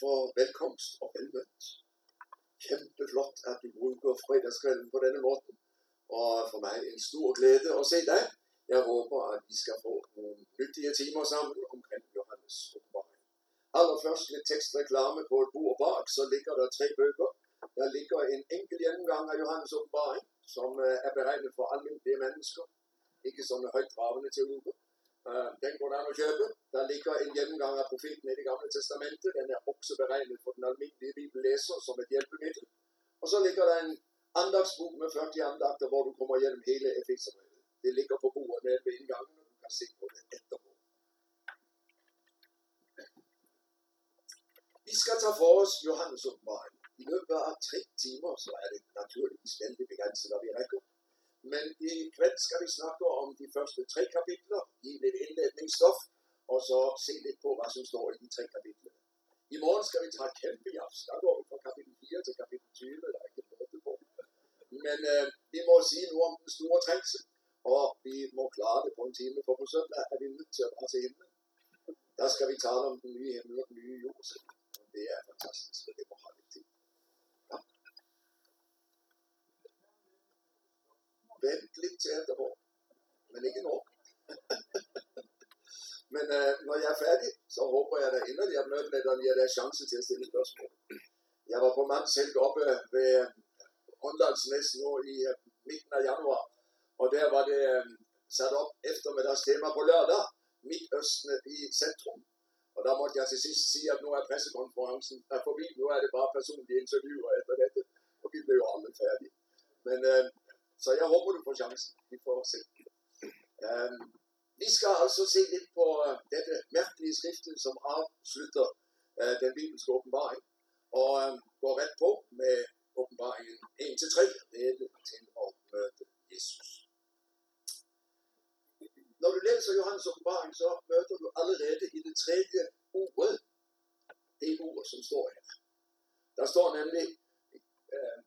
for velkomst og velmødt. Kjempeflott at du bruker fredagskvelden på denne måten. Og for mig en stor glæde at se dig. Jeg håber, at vi skal få nogle nyttige timer sammen omkring Johannes åpenbaring. Allerførst lidt tekstreklame på et bord bak, så ligger der tre bøger. Der ligger en enkel gennemgang af Johannes åpenbaring, som øh, er beregnet for almindelige mennesker. Ikke sånne høytravende teologer. Øh, den går det an at købe. Der ligger en gennemgang av profeten i Det gamle testamentet. Den er også beregnet for den almindelige bibellæser som et hjælpemiddel. Og så ligger der en andagsbog med 40 andagter, hvor du kommer igennem hele Efeserbrevet. Det ligger på bordet nede ved indgangen, og du kan se på det etterpå. Vi skal ta for os Johannes' åbenbaring. I løbet af tre timer så er det naturligvis vældig begrænset, hvad vi rækker. Men i kveld skal vi snakke om de første tre kapitler, gi litt innledningsstoff, og så se litt på hva som står i de tre kapitlene. I morgen skal vi ta kjempejafs. Da går vi fra kapittel 4 til kapittel 20. Det er ikke måte på. Men eh, vi må si noe om den store trengsel, og vi må klare det på en time. For på søndag er vi nødt til å dra til himmelen. Da skal vi tale om den nye himmel og den nye jord. Det er fantastisk, og det må ha litt tid. Ja vente lidt til etterpå, men ikke nå. men eh, når jeg er færdig, så håber jeg da inderlig at møtelederen gir deg chance til at stille spørgsmål. Jeg var på mandshelg oppe ved øh, Åndalsnes nu i eh, midten av januar. Og der var det eh, satt opp ettermiddagstema på lørdag. Midtøsten i centrum. Og der måtte jeg til sist sige, at nu er pressekonferencen er forbi. nu er det bare personlige intervjuer efter dette. Og vi blev jo alle. Men, så jeg håber, du får chancen. Vi får se. Um, vi skal altså se lidt på uh, dette mærkelige skriftet som afslutter uh, den bibelske åbenbaring, Og um, går ret på med åbenbaringen 1-3, rede til at møde Jesus. Når du læser Johannes' åbenbaring, så møder du allerede i det tredje ordet det ord, som står her. Der står nemlig eh.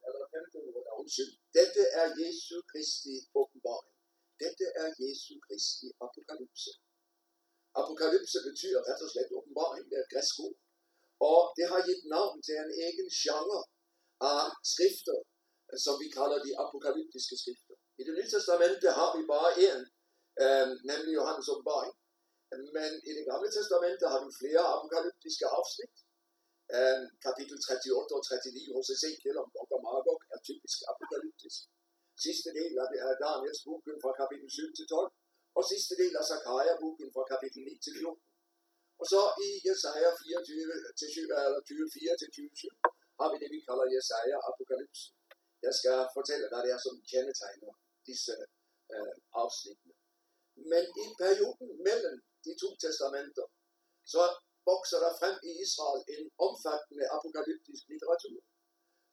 Dette er Jesu Kristi åpenbaring. Dette er Jesu Kristi apokalypse. Apokalypse betyr rett og slett åpenbaring. Det er et gresk ord. Og det har gitt navn til en egen sjanger av skrifter som vi kaller de apokalyptiske skrifter. I Det nye testamentet har vi bare én, eh, nemlig Johannes' åpenbaring. Men i Det gamle testamentet har vi flere apokalyptiske avsnitt. Eh, kapitel 38 og 39 hos Ezekiel om Gog og Magog er typisk apokalyptisk. Sidste del af det er Daniels boken fra kapitel 7 til 12. Og sidste del af Zakaria-boken fra kapitel 9 til 14. Og så i Jesaja 24 til 24 til 27 har vi det vi kalder Jesaja apokalypse. Jeg skal fortælle, hvad det er som kendetegner disse eh, afsnittene. Men i perioden mellem de to testamenter så vokser der frem i Israel en omfattende apokalyptisk litteratur.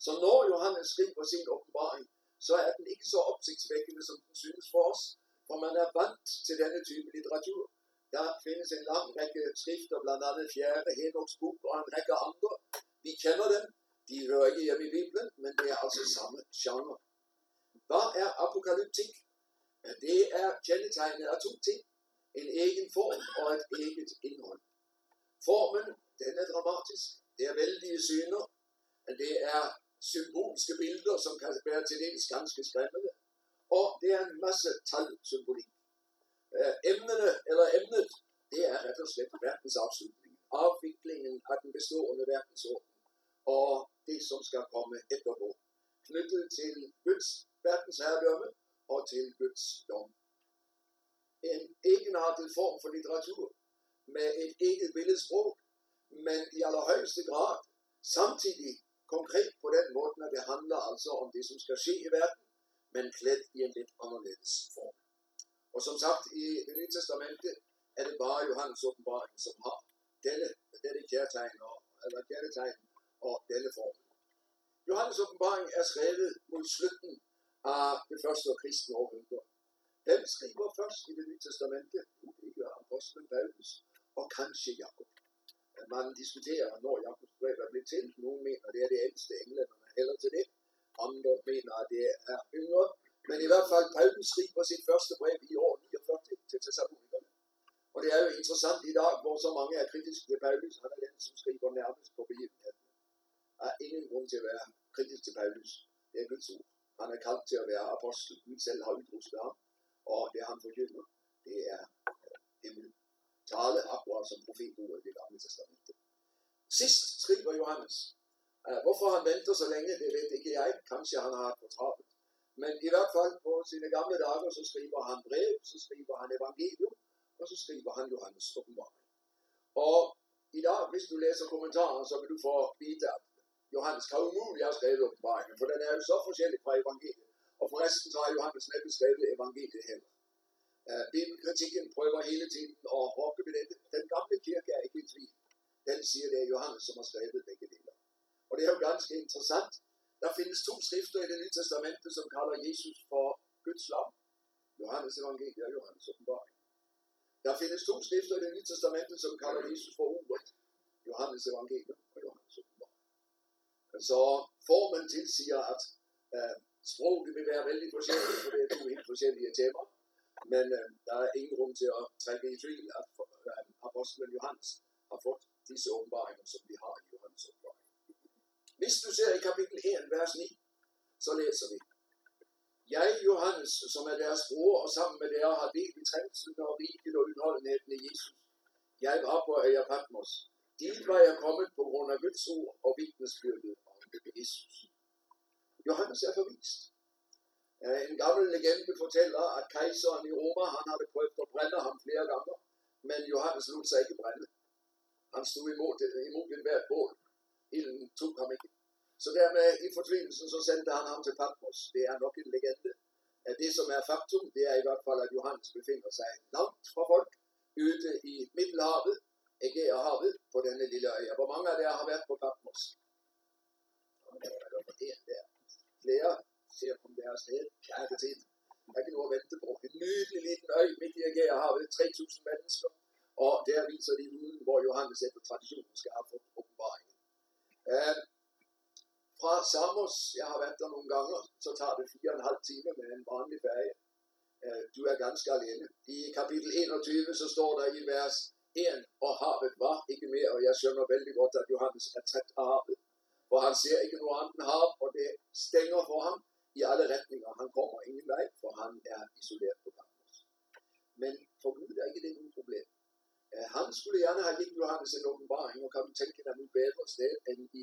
Så når Johannes skriver sin åbenbaring, så er den ikke så opsigtsvækkende, som den synes for oss. For man er vant til denne type litteratur. Der findes en lang række skrifter, bl.a. Fjerde Henoks bok og en række andre. Vi kender dem. De hører ikke hjemme i Bibelen, men det er altså samme genre. Hvad er apokalyptik? Det er kendetegnet av to ting. En egen form og et eget indhold. Formen den er dramatisk. Det er vældige syner. Det er symbolske bilder som kan være til dels ganske skræmmende. Og det er en masse tallsymbolikk. Øh, emnene, eller emnet, det er rett og slett verdens avslutning. Avviklingen av den bestående verdensorden. Og det som skal komme etterpå. Knyttet til Guds verdensherredømme og til Guds dom. En egenartet form for litteratur med et eget billedsprog, men i allerhøjeste grad samtidig konkret på den måde, når det handler altså om det som skal ske i verden, men klædt i en lidt anderledes form. Og som sagt, i Det nye testamente er det bare Johannes' åbenbaring, som har denne, denne kærtegn og, eller kærtegn og denne form. Johannes' åbenbaring er skrevet mod slutten af det første kristne århundrede. Den skriver først i Det nye testamente, det gjør apostlen Paulus, og kanskje Jakob. Man diskuterer når Jakobs brev er blitt til. Nogle mener det er det eldste englenderne heller til det. Andre mener at det er yngre. Men i hvert fald, Paulus skriver sit første brev i år 49 til Thessalonikerne. Og det er jo interessant i dag, hvor så mange er kritiske til Paulus. Han er den, som skriver nærmest på begivenheden. Der er ingen grund til at være kritisk til Paulus. Det er Guds ord. Han er kaldt til at være apostel. Gud selv har utrustet ham. Og det han forkynner, det er himmel. Tale akkurat som profetordet i det gamle testamentet. Sidst skriver Johannes. Uh, hvorfor han venter så længe, det ved ikke jeg. Kanskje han har haft for travlt. Men i hvert fald på sine gamle dage, så skriver han brev, så skriver han evangelium, og så skriver han Johannes åbenbaring. Og i dag, hvis du læser kommentaren, så vil du få vite, at Johannes kan umuligt have skrevet åbenbaringen, for den er jo så forskellig fra evangeliet. Og forresten så har Johannes næppe skrevet evangeliet heller. Eh, Bibelkritikken prøver hele tiden at rokke ved dette. Den gamle kirke er ikke i tvivl. Den siger, det er Johannes, som har skrevet begge deler. Og det er jo ganske interessant. Der findes to skrifter i det nye testamentet, som kalder Jesus for Guds lam. Johannes evangeliet og Johannes åbenbaring. Der findes to skrifter i det nye testamentet, som kalder Jesus for ordet. Johannes evangeliet og Johannes åbenbaring. Så formen tilsiger, at øh, sproget vil være vældig forskelligt, for det er to helt forskellige temaer. Men øh, der er ingen grund til at trække i tvivl, at uh, apostlen Johannes har fået disse åbenbaringer, som vi har i Johannes åbenbaring. Hvis du ser i kapitel 1, vers 9, så læser vi. Jeg, Johannes, som er deres bror, og sammen med dere har delt i trængslen og riket og udholdenheden i Jesus. Jeg var på Øya Patmos. Dit var jeg kommet på grund af Guds ord og vidnesbyrdet om Jesus. Johannes er forvist. En gammel legende fortæller, at kejseren i Roma, han havde prøvet at brænde ham flere gange, men Johannes lod sig ikke brænde. Han stod imod, imod et hvert bål. Ilden tog ham ikke. Så dermed i fortvilelsen så sendte han ham til Patmos. Det er nok en legende. Det som er faktum, det er i hvert fald, at Johannes befinder sig langt fra folk, ude i Middelhavet, Ægæerhavet, på denne lille øje. Hvor mange af jer har været på Patmos? Flere ser på deres sted. Kærte tid. Der er ikke noget at vente på. En nydelig liten øj midt i Ægæerhavet, 3000 mennesker. Og der viser de uden, hvor Johannes efter traditionen skal have fået åbenbaringen. Øhm, fra Samos, jeg har været der nogle gange, så tager det fire og en halv time med en vanlig ferie. Øh, du er ganske alene. I kapitel 21 så står der i vers 1, og havet var ikke mere, og jeg skønner vældig godt, at Johannes er træt af havet. For han ser ikke noget andet hav, og det stænger for ham i alle retninger. Han kommer ingen vej, for han er isoleret på Patmos. Men for Gud er ikke det nogen problem. Øh, han skulle gerne have givet Johannes en åbenbaring, og kan du tænke dig nu bedre sted end i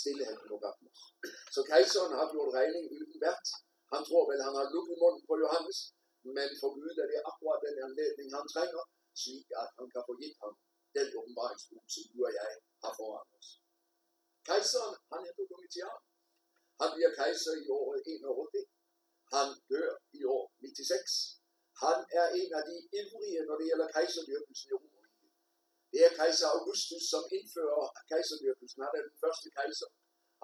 stilleheden på Patmos. Så kejseren har gjort regning uden vært. Han tror vel, han har lukket munden på Johannes, men for Gud er det akkurat den anledning, han trænger, slik at han kan få givet ham den åbenbaringsbog, som du og jeg har foran os. Kejseren, han hedder Domitian. Han bliver kejser i året 81. Han dør i år 96. Han er en af de ivrige, når det gælder kejserdyrkelsen i Rom. Det er kejser Augustus, som indfører kejserdyrkelsen. Han er den første kejser.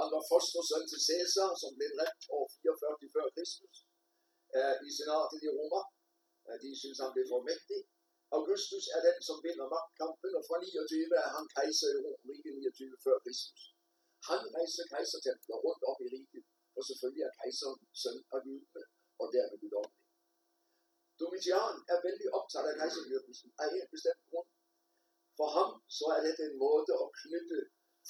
Han var fostersøn til Caesar, som blev dræbt år 44 før Kristus uh, i senatet i Roma. Uh, de synes, han blev for mægtig. Augustus er den, som vinder magtkampen, og fra 29 er han kejser i Rom, ikke 29 før Kristus. Han rejser kejsertempler rundt om i riget, og selvfølgelig er kejseren søn af Gud, og dermed guddommelig. Domitian er vældig optaget af kejserdyrkelsen af en bestemt grund. For ham så er det en måde at knytte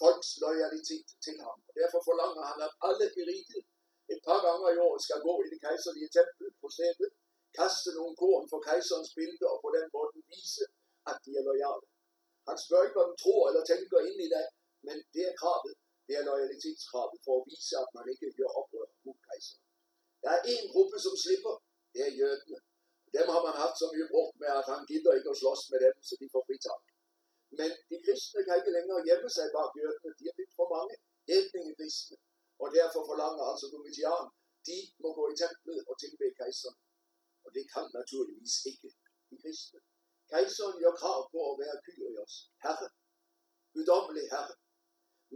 folks loyalitet til ham. Og derfor forlanger han, at alle i riget et par gange i år skal gå i det kejserlige tempel på stedet, kaste nogle korn for kejserens billede og på den måde vise, at de er lojale. Han spørger ikke, hvad de tror eller tænker ind i det, men det er kravet, det er lojalitetskravet for at vise, at man ikke gør oprør mod kejseren. Der er en gruppe, som slipper, det er jødene. Dem har man haft så mye brugt med, at han gider ikke at slås med dem, så de får fritag. Men de kristne kan ikke længere hjemme sig bag jødene. De er blitt for mange hedninge kristne. Og derfor forlanger altså Domitian, de må gå i templet og tilbe kejseren. Og det kan naturligvis ikke de kristne. Kejseren gør krav på at være Kyrios herre. Guddommelig herre.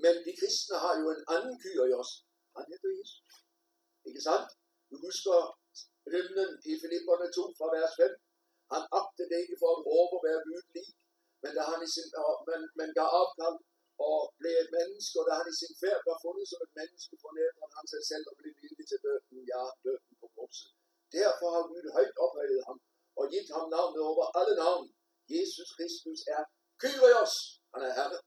Men de kristne har jo en anden Kyrios. Han hedder Jesus. Ikke sandt? Du husker hymnen i Filipperne 2 fra vers 5. Han agtede det ikke for at råbe og være Gud lig, men da han i sin, men, men gav opkald og blev et menneske, og da han i sin færd var fundet som et menneske, fornedrede han sig selv og blev villig til døden, ja, døden på korset. Derfor har Gud højt ophøjet ham og givet ham navnet over alle navn, Jesus Kristus er Kyrios. Han er herre.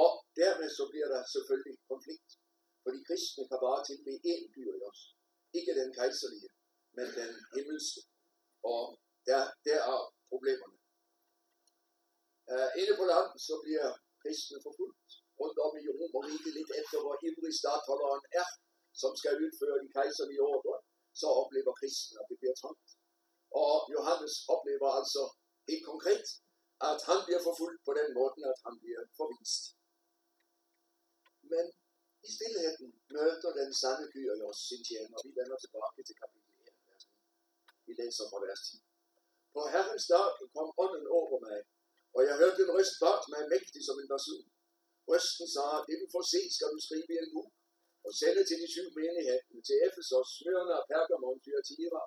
Og dermed så bliver der selvfølgelig konflikt. For de kristne kan bare tilbe én Kyrios. Ikke den kejserlige, men den himmelske. Og der, der er problemerne. Uh, inde på land så bliver kristne forfulgt. Rundt om i Romerriket lidt efter hvor ivrig statholderen er, som skal udføre de kejserlige ordre, så oplever kristne, at det bliver trangt. Og Johannes oplever altså helt konkret, at han bliver forfulgt på den måde, at han bliver forvist. Men i stillheden møder den sande Kyrios sin tjener. Vi vender tilbage til kapitel 1, Vi læser fra vers 10. På Herrens dag kom ånden over mig, og jeg hørte en røst bag mig mægtig som en person. Røsten sagde, det du får se, skal du skrive i en bog, og sende til de syv menigheder, til Efesos, Smyrna, Pergamon, Thyatira,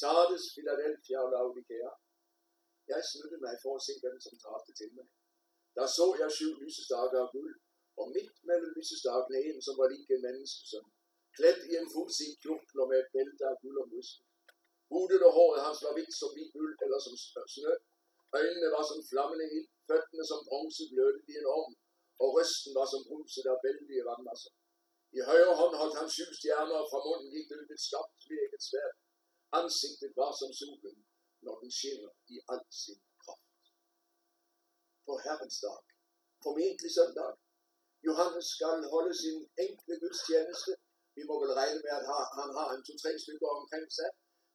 Sardes, Philadelphia og Laodikea. Jeg snuttede mig for at se, hvem som talte til mig. Der så jeg syv lysestakker af guld, og midt mellem lysestakene en, som var lige en menneskesøn, klædt i en fuldsid kjortel med et bælte af guld og muskel. Hudet og håret hans var hvidt som hvidt uld eller som snø. Øjnene var som flammende ild, føttene som bronze glødede i en ovn, og rysten var som bruset af vældige vandmasser. Altså. I højre hånd holdt han syv stjerner, og fra munden gik det ud et skabt virket svært. Ansigtet var som solen, når den skinner i al sin kraft. På Herrens dag, formentlig søndag, Johannes skal holde sin enkle gudstjeneste. Vi må vel regne med, at han har en to-tre stykker omkring sig.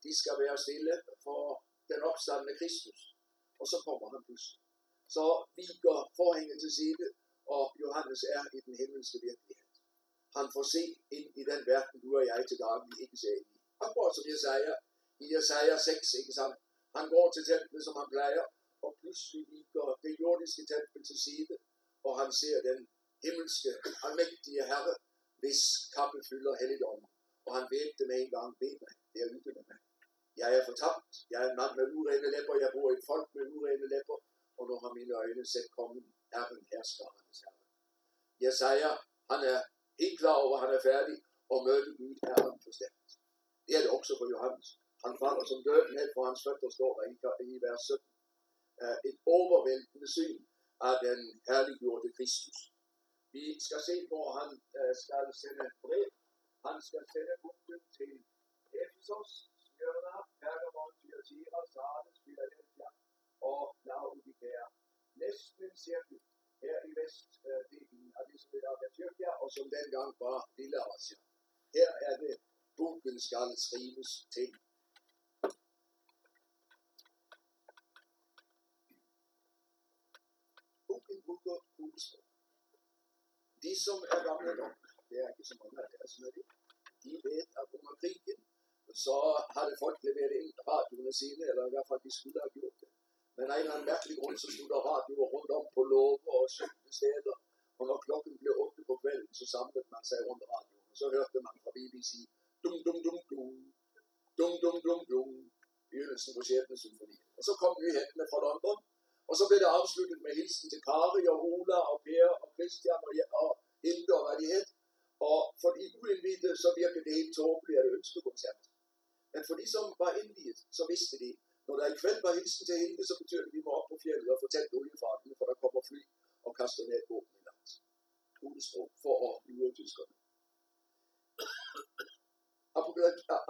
De skal være stille for den opstandende Kristus. Og så kommer han pludselig. Så vi går forhænget til side, og Johannes er i den himmelske virkelighed. Han får se ind i den verden, du og jeg til daglig ikke ser i. i. går, som Jesaja, i Jesaja 6, ikke sandt? Han går til templet, som han plejer, og pludselig viger det jordiske tempel til side, og han ser den himmelske, almægtige Herre, hvis kappe fylder helligdommen. Og han væbte med en gang, ved mig, det er ude med mig. Jeg er fortabt, jeg er en mand med urene læber, jeg bor i et folk med urene læber, og nu har mine øjne set kommen Herren hersker hans Herre. Jesaja, han er helt klar over, at han er færdig, og møde Gud er han forstemt. Det er det også for Johannes. Han falder som døden ned for hans fødder, står der i vers 17. Et overvældende syn af den herliggjorte Kristus. Vi skal se, hvor han uh, skal sende brev. Han skal sende boken til Efesos, Smyrna, Pergamon, Thyatira, Sardes, Philadelphia og Laodikea. Næsten cirkel her i vestdelen uh, øh, af det, som i dag er Tyrkia, og som dengang var Lille Asien. Her er det, boken skal skrives til. Boken bruger kodesprog de som er gamle nok, det er ikke så mange af deres med det, de ved at under krigen, så havde folk leveret ind radioene sine, eller i hvert fald de skulle have gjort det. Men af en eller anden mærkelig grund, så stod der radioer rundt om på låger og skjulte steder. Og når klokken blev 8 på kvelden, så samlede man sig rundt radioen. Og så hørte man fra BBC, dum dum dum dum, dum dum dum dum, begyndelsen på 6. symfoni. Og så kom nyhederne fra London, og så blev det afsluttet med hilsen til Kari og Ola og Per og Christian og, og Hilde og hvad de hed. Og for de uindvidede, så virkede det helt tåbeligt at ønske koncert. Men for de, som var indviet, så vidste de, når der i kveld var hilsen til Hilde, så betyder det, at vi må op på fjellet og fortælle oliefarten, for der kommer fly og kaster ned på i landet. Udesprog for at lure tyskerne.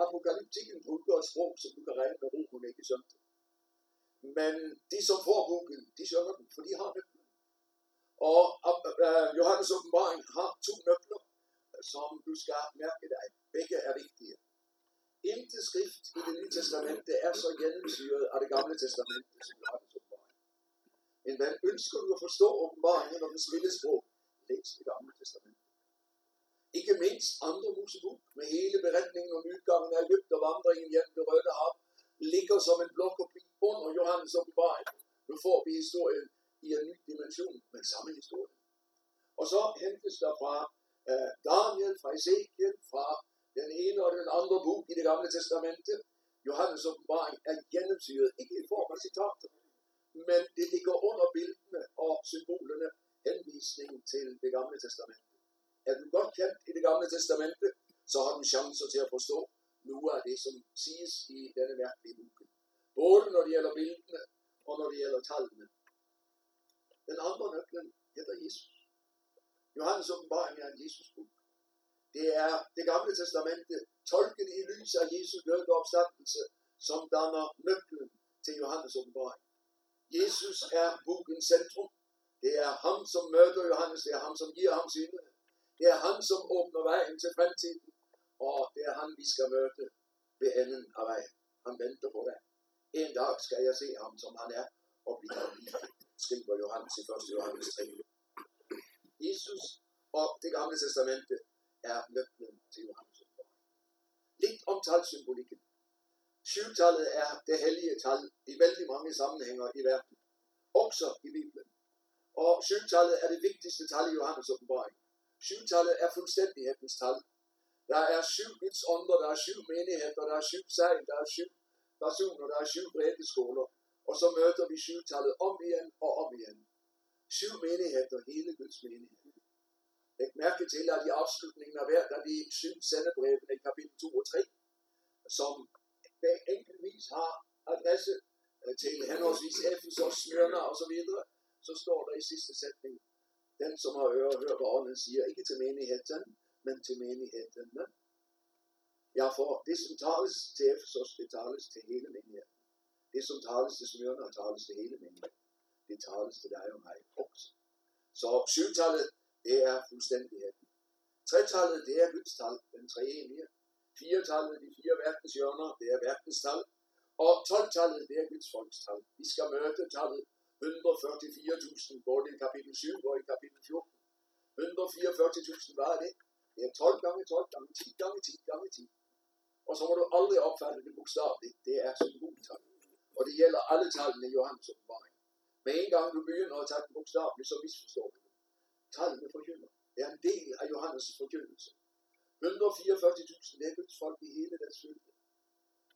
Apokalyptikken bruger et sprog, som du kan regne med ro, hun ikke skønte. Men de, som får boken, de skønner den, for de har nøglen. Og uh, Johannes åbenbaring har to nøgler, som du skal mærke dig. Begge er vigtige. Intet skrift i det nye testamentet er så gennemsyret af det gamle testamentet som Johannes åbenbaring. Men hvad ønsker du at forstå åbenbaringen og den spilles sprog? Læs det gamle testamentet. Ikke mindst andre Mosebok med hele beretningen om udgangen af Egypt og vandringen hjem det røde hav ligger som en blokkopi under Johannes åbenbaring. Nu får vi historien i en ny dimension, men samme historie. Og så hentes der fra uh, Daniel, fra Ezekiel, ene og den andre bog i det gamle testamentet. Johannes åbenbaring er gennemsyret, ikke i form af citater, men det ligger under bildene og symbolerne henvisningen til det gamle testamentet. Er du godt kendt i det gamle testamentet, så har du chancer til at forstå noget af det, som siges i denne mærkelige boken. Både når det gælder bildene og når det gælder tallene. Den andre nøglen hedder Jesus. Johannes åbenbaring er en Jesus-bog. Det er det gamle testamentet, døde opstandelse, som danner nøglen til Johannes åbenbaring. Jesus er bokens centrum. Det er ham, som møder Johannes. Det er ham, som giver ham sine. Det er han, som åbner vejen til fremtiden. Og det er han, vi skal møte ved enden af vejen. Han venter på det. En dag skal jeg se ham, som han er, og blive ham skriver Johannes i 1. Johannes 3. Jesus og det gamle testamentet 7-tallet er det hellige tal i vældig mange sammenhænger i verden, også i Bibelen. Og syvtallet er det vigtigste tal i Johannes åbenbaring. Syvtallet er fuldstændighedens tal. Der er syv gudsånder, der er syv menigheder, der er syv sejl, der er syv personer, der er syv breddeskoler. Og så møder vi syvtallet om igen og om igen. Syv menigheder, hele Guds menighed. Læg mærke til, at i afslutningen af hver af de syv sendebrevene i kapitel 2 og 3, som enkeltvis har adresse øh, til henholdsvis Efesos, Smyrna og så videre, så står der i sidste sætning, den som har øre hører, hvad ånden siger, ikke til menigheden, men til menigheden. Ja, for det som tales til Efesos, det tales til hele menigheden. Det som tales til Smyrna, tales til hele menigheden. Det tales til dig og mig også. Så syvtallet det er fuldstændigheden. Tretallet, det er Guds tal, den treenige. 4-tallet, de fire verdenshjørner, det er verdens tal. Og tolvtallet, det er Guds folks tal. Vi skal møte tallet 144.000, både i kapitel 7 og i kapitel 14. 144.000, hvad er det? Det er 12 gange 12 gange 10 gange 10 gange 10. Og så må du aldrig opfatte det bogstaveligt. Det er symboltal. Og det gælder alle tallene i Johannes åbenbaring. Men en gang du begynder at tage det bogstaveligt, så misforstår du tallene forkynder. Det er en del af Johannes' forkyndelse. 144.000, det folk i hele deres fylde.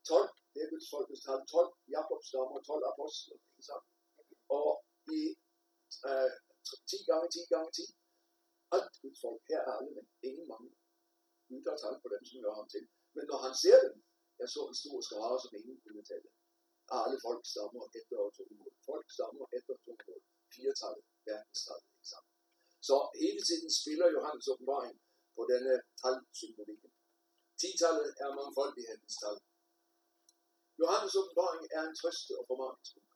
12, det hvis Guds tal. 12 Jakobs og 12 apostler. Ikke sant? Og i øh, 10 gange 10 gange 10, alt Guds folk, her er alle, men ingen mangler. Gud har talt på dem, som hører ham til. Men når han ser dem, jeg så en stor skare, som ingen kunne tale. Alle folk stammer efter og to mål. Folk stammer efter to mål. Fire tal, verdens tal, ikke sant? Så hele tiden spiller Johannes åbenbaring på denne talsymbolikken. Titallet er mangfoldighedens tal. Johannes åbenbaring er en trøste- og formaningsbog.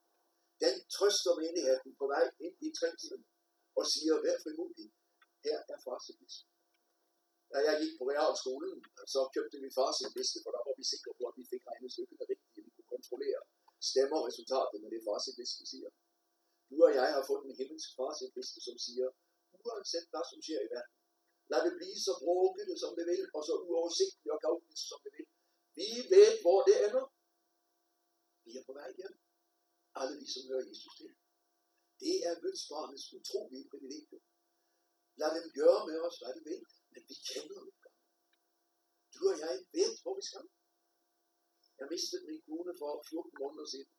Den trøster menigheden på vej ind i trængslen og siger, vær frimodig, her er facitlisten. Da jeg gik på realskolen, så købte vi facitliste, for der var vi sikre på, at vi fik regnestykkene rigtigt. Vi kunne kontrollere stemmer resultatet med det facitlisten siger. Du og jeg har fået en himmelsk facitliste, som siger, uanset hvad som sker i verden. Lad det blive så bråkende som det vil, og så uoversigteligt og kaotisk som det vil. Vi ved, hvor det ender. Vi er på vej hjem. Alle vi, som hører Jesus til. Det er bødsbarnets utrolige privilegium. Lad dem gøre med os, hvad de vil, men vi kender udgangen. Du og jeg ved, hvor vi skal. Jeg mistede min kone for 14 måneder siden.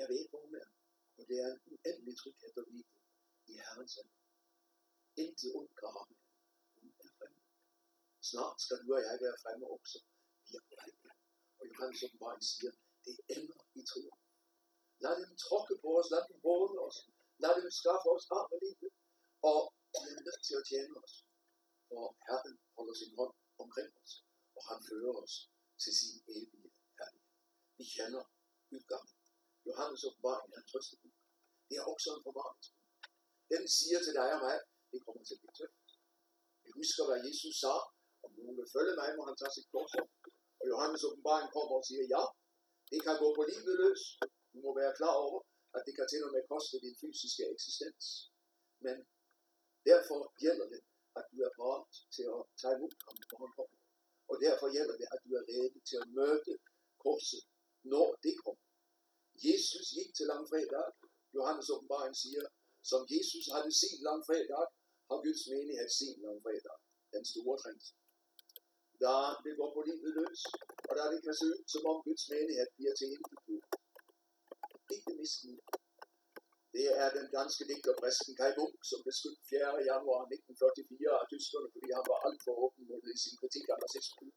Jeg ved, hvor hun er. Og det er en uendelig tryghed at vide, i Herrens hænder. Intet ondt kan ramme. Hun er fremme. Snart skal du og jeg være fremme også. Vi er fremme. Og Johannes åbenbaring siger, det ender i triumf. Lad dem tråkke på os, lad dem både os, lad dem skaffe os arm og livet, og de er nødt til at tjene os. For Herren holder sin hånd omkring os, og han fører os til sin evige herlighed. Vi kender udgangen. Johannes åbenbaring er en trøstebog. Det er også en formaningsbog. Den siger til dig og mig, det kommer til at blive tømt. Vi husker, hvad Jesus sa. Om nogen vil følge mig, må han tage sit kors op. Og Johannes åbenbaring kommer og siger, ja, det kan gå på livet løs. Du må være klar over, at det kan til og med koste din fysiske eksistens. Men derfor gælder det, at du er parat til at tage imod ham, når han kommer. Og derfor gælder det, at du er rede til at møde korset, når det kommer. Jesus gik til langfredag. Johannes åbenbaring siger, som Jesus havde set langfredag, har Guds menighed sin langfredag. Den store trend. Da det går på livet løs, og da det kan se ud, som om Guds menighed bliver til en kultur. Ikke misten. Det er den danske digter præsten Kai Bunk, som blev skudt 4. januar 1944 af tyskerne, fordi han var alt for åben mod sin kritik af nazismen.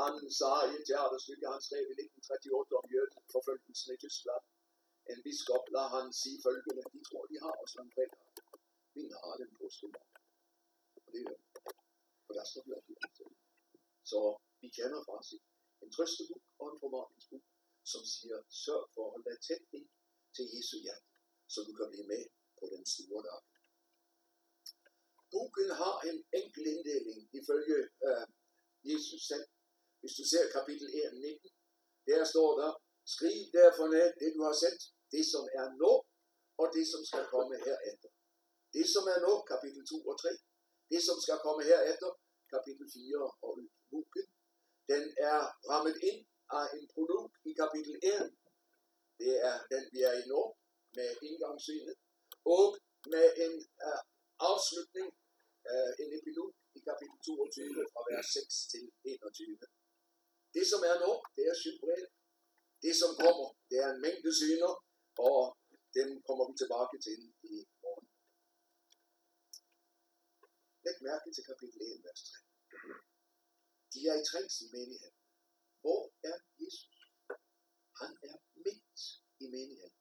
Han sagde i et teaterstykke, han skrev i 1938 om jødeforfølgelsen i Tyskland, en biskop, lader han sige følgende, de tror, de har os en fredag. Vi har den påskemorgen. Og det er og der står det. Så vi kender faktisk en trøstebog og en formaningsbog, som siger, sørg for at holde dig tæt ind til Jesu hjerte, så du kan blive med på den store dag. Boken har en enkel inddeling ifølge øh, Jesus selv. Hvis du ser kapitel 1, 19, der står der, skriv derfor ned det du har set, det som er nu, og det som skal komme herefter. Det som er nå, kapitel 2 og 3. Det som skal komme herefter, kapitel 4 og boken, den er rammet ind af en prolog i kapitel 1. Det er den, vi er i nu, med indgangssynet, og med en uh, afslutning, uh, en epilog i kapitel 22 fra vers 6 til 21. Det som er nu, det er syv brev. Det som kommer, det er en mængde syner, og dem kommer vi tilbage til i morgen. Læg mærke til kapitel 1, vers 3. De er i trængsel menighed. Hvor er Jesus? Han er midt i menigheden.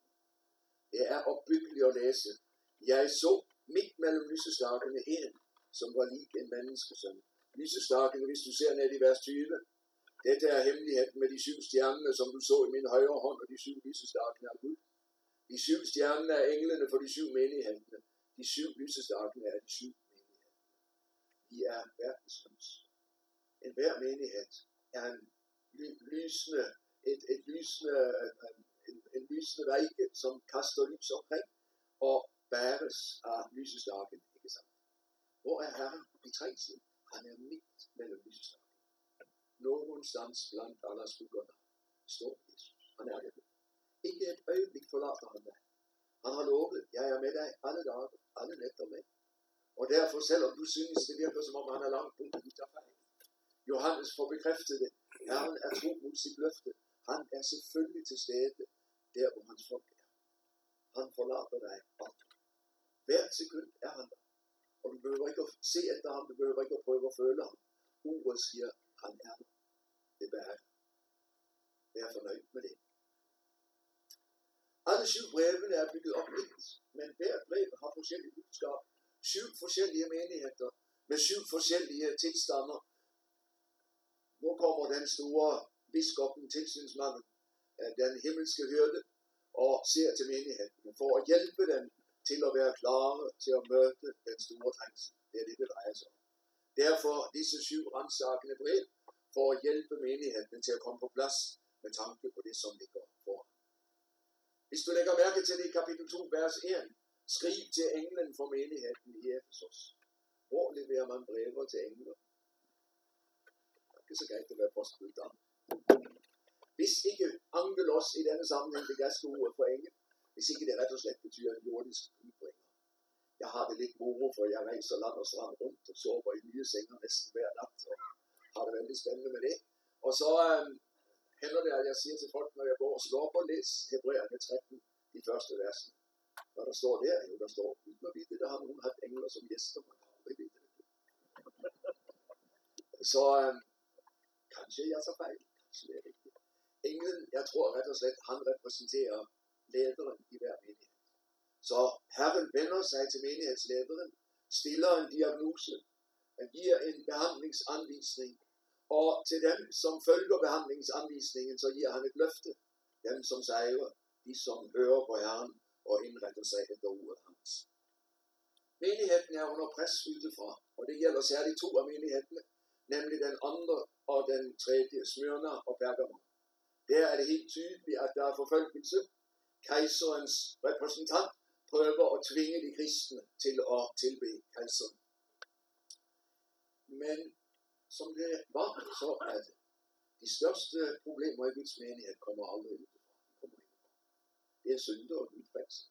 Det er opbyggeligt at læse. Jeg så midt mellem lysestakene en, som var lig en menneskesøn. Lysestakene, hvis du ser ned i vers 20, dette er hemmeligheden med de syv stjerner, som du så i min højre hånd, og de syv lysestakene af Gud. De syv stjerner er englene for de syv menighedene. De syv lysestakene er de syv menigheder. De er verdenslys. En hver menighed er en lysende, et, et lysende, øh, en, en lysende række, som kaster lys omkring, og bæres af lysestakken. ikke sant? Hvor er Herren i trængsel? Han er midt mellem lysestaken. Någonstans blandt alle skuggerne står Jesus. Han er det. Ikke et øjeblik forlater han dig. Han har lovet, jeg er med dig alle dage, alle nætter med. Og derfor, selvom du synes, det virker som om han er langt borte, du tager fejl. Johannes får bekræftet det. Herren er tro mod sit løfte. Han er selvfølgelig til stede der, hvor hans folk er. Han forlader dig aldrig. Hvert sekund er han der. Og du behøver ikke at se efter ham, du behøver ikke at prøve at føle ham. Ordet siger, han er der. Det bærer. Vær fornøjd med det. Alle syv brevene er bygget op lidt, men hver brev har forskellige budskaber. Syv forskellige menigheder med syv forskellige tilstander. Nu kommer den store biskoppen, tilsynsmanden, den himmelske hyrde, og ser til menigheden for at hjælpe dem til at være klare til at møde den store trængsel. Det er det, det drejer sig om. Derfor disse syv rensakende brev for at hjælpe menigheden til at komme på plads med tanke på det, som ligger foran. Hvis du lægger mærke til det i kapitel 2, vers 1, skriv til englen for menigheden i Efesos. Hvor leverer man brever til engler? Det er så greit at være postbuddet. Hvis ikke angelos i denne sammenhæng det græske ordet for engel, hvis ikke det rett og slett betyr en jordisk udbringer. Jeg har det lidt moro, for jeg rejser land og strand rundt og sover i nye senger næsten hver nat, og har det veldig spændende med det. Og så øhm, um, hænder det, at jeg siger til folk, når jeg går og slår på, læs Hebræerne 13, de første versene. Hvad der står der? Jo, der står, uden at vide, der har nogen haft engler som gæster, man kan aldrig vide det. Så øh, kanskje jeg så fejl, kanskje det er rigtigt. Englen, jeg tror ret og slet, han repræsenterer lederen i hver menighed. Så Herren vender sig til menighedslederen, stiller en diagnose, han giver en behandlingsanvisning, og til dem, som følger behandlingsanvisningen, så giver han et løfte. Dem, som sejrer, de som hører på Herren indretter sig efter ordet hans. Menigheden er under pres udefra, og det gælder særligt to af menighederne, nemlig den andre og den tredje, Smyrna og Pergamon. Der er det helt tydeligt, at der er forfølgelse. Kejserens repræsentant prøver at tvinge de kristne til at tilbe kejseren. Men som det var, så er det. De største problemer i Guds menighed kommer aldrig ud. Det er synder og udfrelse.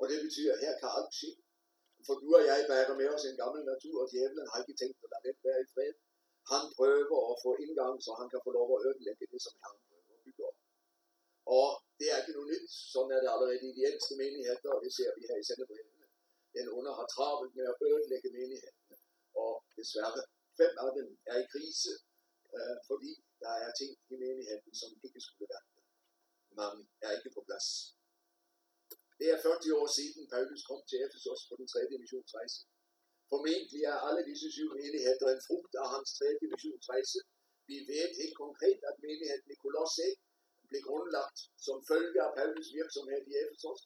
Og det betyder, at her kan alt ske. For du og jeg bærer med os en gammel natur, og djævlen har ikke tænkt at lade det være i fred. Han prøver at få indgang, så han kan få lov at ødelægge det, som han prøver at bygge op. Og det er ikke noget nyt. Sådan er det allerede i de ældste menigheder, og det ser vi her i sendebrevene. Den under har travlt med at ødelægge menighederne. Og desværre, fem af dem er i krise, øh, fordi der er ting i menigheden, som ikke skulle være. Man er ikke på plads. Det er 40 år siden Paulus kom til Efesos på den tredje missionsrejse. Formentlig er alle disse syv menigheder en frugt af hans tredje missionsrejse. Vi ved helt konkret, at menigheden i Kolosse blev grundlagt som følge af Paulus virksomhed i Efesos.